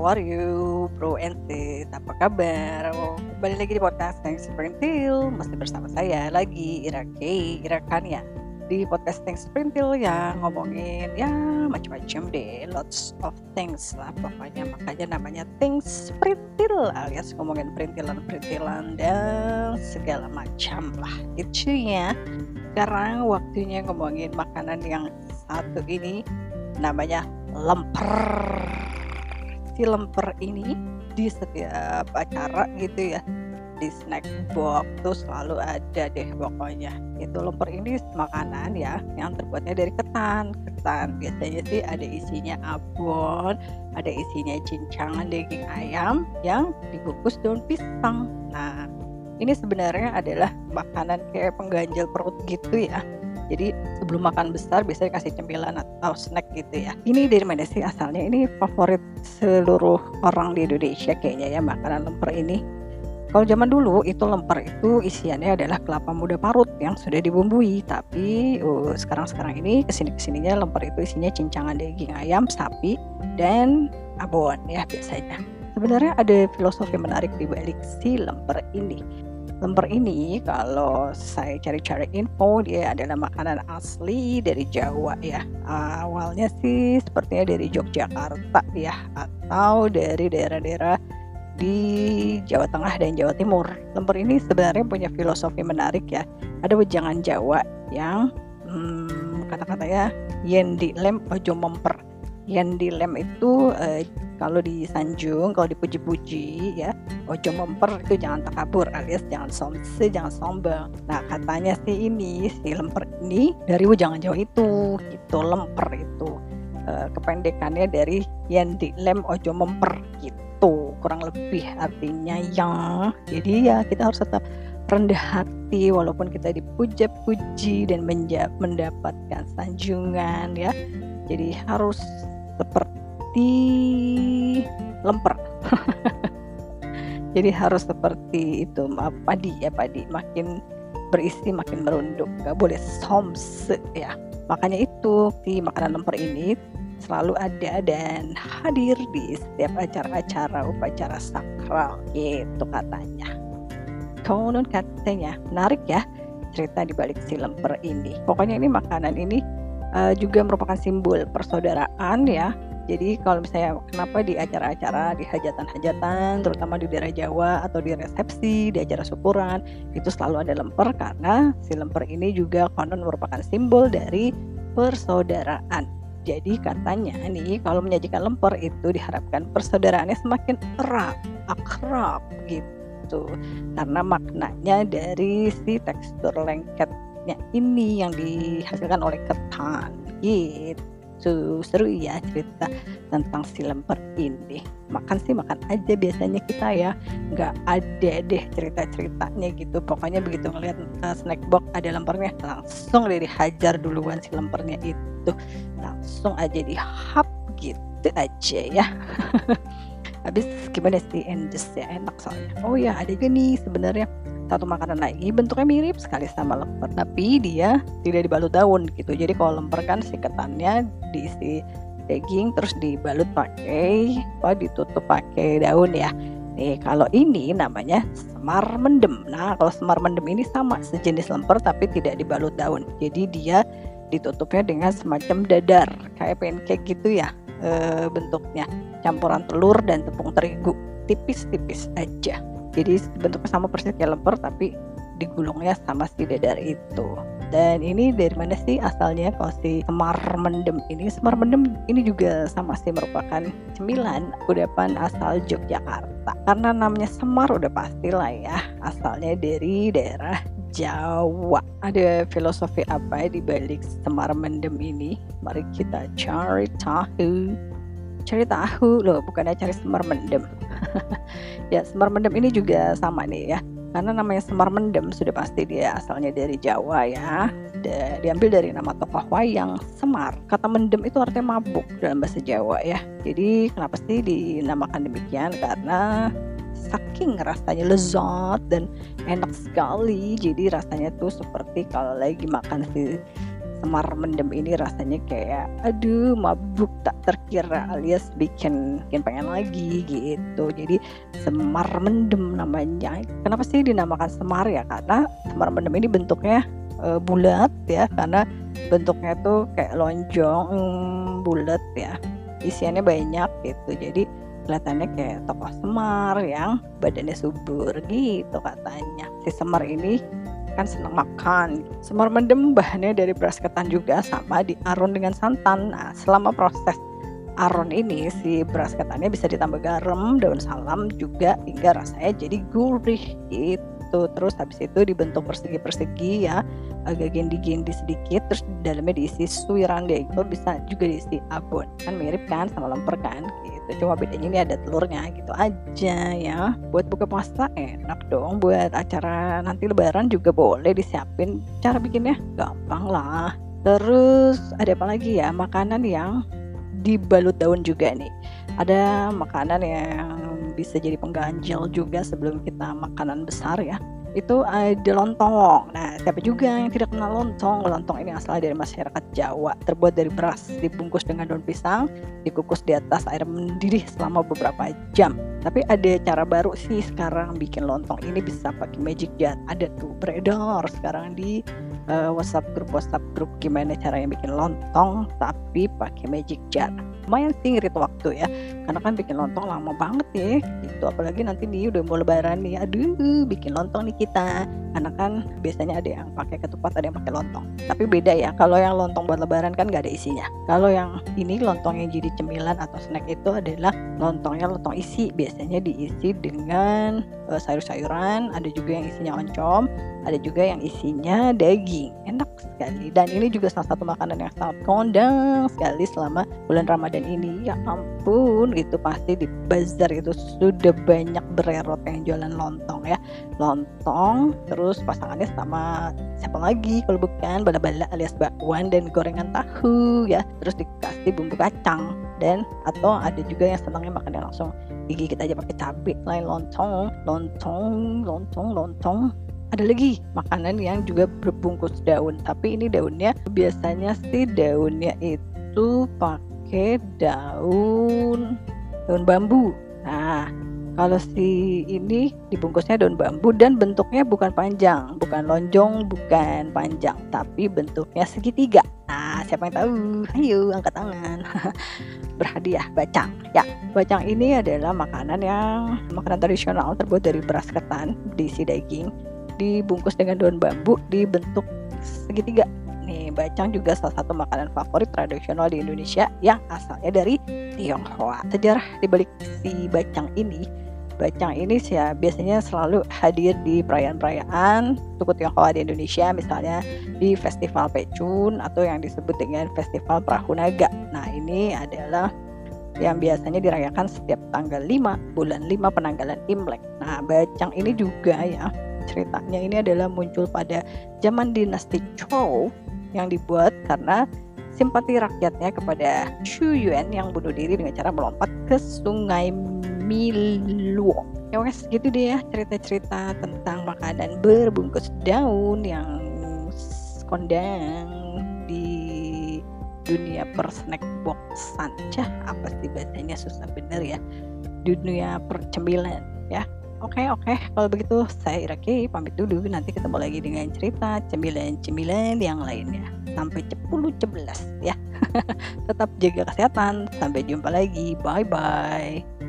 how are you bro and sis apa kabar? Oh, kembali lagi di podcast Thanks Sprintil masih bersama saya lagi Ira K Ira Kania di podcast Thanks Sprintil yang ngomongin ya macam-macam deh lots of things lah pokoknya. Makanya namanya Things Sprintil alias ngomongin perintilan-perintilan dan segala macam lah. Itu ya. Sekarang waktunya ngomongin makanan yang satu ini namanya lemper si lemper ini di setiap acara gitu ya. Di snack box tuh selalu ada deh pokoknya. Itu lemper ini makanan ya yang terbuatnya dari ketan. Ketan biasanya sih ada isinya abon ada isinya cincangan daging ayam yang dibungkus daun pisang. Nah ini sebenarnya adalah makanan kayak pengganjal perut gitu ya jadi sebelum makan besar biasanya kasih cemilan atau snack gitu ya. Ini dari mana sih asalnya? Ini favorit seluruh orang di Indonesia kayaknya ya makanan lemper ini. Kalau zaman dulu itu lemper itu isiannya adalah kelapa muda parut yang sudah dibumbui. Tapi uh, sekarang-sekarang ini ke sini ke sininya lemper itu isinya cincangan daging ayam, sapi, dan abon ya biasanya. Sebenarnya ada filosofi menarik di balik si lemper ini lemper ini kalau saya cari-cari info dia adalah makanan asli dari Jawa ya. Awalnya sih sepertinya dari Yogyakarta ya atau dari daerah-daerah di Jawa Tengah dan Jawa Timur. Lemper ini sebenarnya punya filosofi menarik ya. Ada wejangan Jawa yang hmm, kata-katanya yen di lem ojo memper yen di lem itu eh, kalau disanjung, kalau dipuji-puji ya, ojo memper itu jangan takabur alias jangan somse, jangan sombong. Nah katanya sih ini si lemper ini dari jangan jauh itu, itu lemper itu. E, kependekannya dari yang di lem ojo memper gitu kurang lebih artinya yang jadi ya kita harus tetap rendah hati walaupun kita dipuja-puji dan mendapatkan sanjungan ya. Jadi harus seperti lemper. Jadi harus seperti itu, padi ya padi, makin berisi makin merunduk, nggak boleh soms ya. Makanya itu si makanan lemper ini selalu ada dan hadir di setiap acara-acara upacara sakral gitu katanya. Konon katanya menarik ya cerita di balik si lemper ini. Pokoknya ini makanan ini uh, juga merupakan simbol persaudaraan ya jadi kalau misalnya kenapa di acara-acara, di hajatan-hajatan, terutama di daerah Jawa atau di resepsi, di acara syukuran, itu selalu ada lemper karena si lemper ini juga konon merupakan simbol dari persaudaraan. Jadi katanya nih kalau menyajikan lemper itu diharapkan persaudaraannya semakin erat, akrab gitu. Karena maknanya dari si tekstur ini yang dihasilkan oleh ketan. Gitu. Seru ya cerita tentang si lemper ini. Makan sih makan aja biasanya kita ya. Nggak ada deh cerita ceritanya gitu. Pokoknya begitu ngeliat uh, snack box ada lempernya langsung deh dihajar duluan si lempernya itu. Langsung aja dihap gitu aja ya habis gimana sih? Endes ya enak soalnya. Oh ya ada juga nih sebenarnya. Satu makanan lagi bentuknya mirip sekali sama lemper tapi dia tidak dibalut daun gitu. Jadi kalau lemper kan si ketannya diisi daging terus dibalut pakai apa ditutup pakai daun ya. Nih kalau ini namanya semar mendem. Nah kalau semar mendem ini sama sejenis lemper tapi tidak dibalut daun. Jadi dia ditutupnya dengan semacam dadar kayak pancake gitu ya e, bentuknya. Campuran telur dan tepung terigu. Tipis-tipis aja. Jadi bentuknya sama persis kayak lemper tapi digulungnya sama si dadar itu dan ini dari mana sih asalnya kalau si semar mendem? Ini semar mendem ini juga sama sih merupakan cemilan kudapan asal Yogyakarta. Karena namanya semar udah pasti lah ya asalnya dari daerah Jawa. Ada filosofi apa di balik semar mendem ini? Mari kita cari tahu. Cari tahu loh bukannya cari semar mendem. Ya semar mendem ini juga sama nih ya karena namanya semar mendem sudah pasti dia asalnya dari Jawa ya. Da, diambil dari nama tokoh wayang Semar. Kata mendem itu artinya mabuk dalam bahasa Jawa ya. Jadi kenapa sih dinamakan demikian? Karena saking rasanya lezat dan enak sekali. Jadi rasanya tuh seperti kalau lagi makan si semar mendem ini rasanya kayak aduh mabuk tak terkira alias bikin bikin pengen lagi gitu. Jadi semar mendem namanya. Kenapa sih dinamakan semar ya? Karena semar mendem ini bentuknya e, bulat ya. Karena bentuknya tuh kayak lonjong mm, bulat ya. Isiannya banyak gitu. Jadi kelihatannya kayak tokoh semar yang badannya subur gitu katanya. Si semar ini kan senang makan. Semur mendem bahannya dari beras ketan juga sama diaron dengan santan. Nah, selama proses aron ini si beras ketannya bisa ditambah garam, daun salam juga hingga rasanya jadi gurih gitu. Terus habis itu dibentuk persegi-persegi ya, agak gendi-gendi sedikit. Terus di dalamnya diisi suiran deh, itu bisa juga diisi abon. Kan mirip kan sama lemper kan gitu. Cuma bedanya ini ada telurnya gitu aja ya. Buat buka puasa enak dong. Buat acara nanti lebaran juga boleh disiapin cara bikinnya. Gampang lah. Terus ada apa lagi ya? Makanan yang dibalut daun juga nih. Ada makanan yang bisa jadi pengganjil juga sebelum kita makanan besar ya itu ada lontong. Nah, siapa juga yang tidak kenal lontong? Lontong ini asal dari masyarakat Jawa, terbuat dari beras, dibungkus dengan daun pisang, dikukus di atas air mendidih selama beberapa jam. Tapi ada cara baru sih sekarang bikin lontong ini bisa pakai magic jar. Ada tuh beredar sekarang di uh, WhatsApp grup WhatsApp grup gimana caranya bikin lontong tapi pakai magic jar lumayan sih ngirit waktu ya. Karena kan bikin lontong lama banget ya itu apalagi nanti nih udah mau lebaran nih aduh bikin lontong nih kita. Karena kan biasanya ada yang pakai ketupat ada yang pakai lontong. Tapi beda ya kalau yang lontong buat lebaran kan gak ada isinya. Kalau yang ini lontong yang jadi cemilan atau snack itu adalah lontongnya lontong isi. Biasanya diisi dengan uh, sayur-sayuran ada juga yang isinya oncom ada juga yang isinya daging. Enak sekali. Dan ini juga salah satu makanan yang sangat kondang sekali selama bulan Ramadan dan ini. Ya ampun itu pasti di bazar itu sudah banyak bererot yang jualan lontong ya. Lontong terus pasangannya sama siapa lagi kalau bukan bala-bala alias bakwan dan gorengan tahu ya. Terus dikasih bumbu kacang dan atau ada juga yang senangnya makannya langsung digigit aja pakai cabai lain lontong. Lontong lontong lontong ada lagi makanan yang juga berbungkus daun tapi ini daunnya biasanya sih daunnya itu pakai daun daun bambu. Nah, kalau si ini dibungkusnya daun bambu dan bentuknya bukan panjang, bukan lonjong, bukan panjang, tapi bentuknya segitiga. Nah, siapa yang tahu? Ayo angkat tangan. Berhadiah bacang. Ya, bacang ini adalah makanan yang makanan tradisional terbuat dari beras ketan, diisi daging, dibungkus dengan daun bambu, dibentuk segitiga nih bacang juga salah satu makanan favorit tradisional di Indonesia yang asalnya dari Tionghoa sejarah dibalik si bacang ini bacang ini ya biasanya selalu hadir di perayaan-perayaan suku Tionghoa di Indonesia misalnya di Festival Pecun atau yang disebut dengan Festival Perahu Naga. Nah, ini adalah yang biasanya dirayakan setiap tanggal 5 bulan 5 penanggalan Imlek. Nah, bacang ini juga ya ceritanya ini adalah muncul pada zaman dinasti Chou yang dibuat karena simpati rakyatnya kepada Chu Yuan yang bunuh diri dengan cara melompat ke sungai Miluo. Ya wes gitu deh ya cerita-cerita tentang makanan berbungkus daun yang kondang di dunia per snack boxan. Cah, apa sih bahasanya susah bener ya. Dunia percemilan ya. Oke okay, oke, okay. kalau begitu saya Iraki pamit dulu. Nanti ketemu lagi dengan cerita cemilan-cemilan yang lainnya. Sampai 10 11 ya. Tetap jaga kesehatan. Sampai jumpa lagi. Bye bye.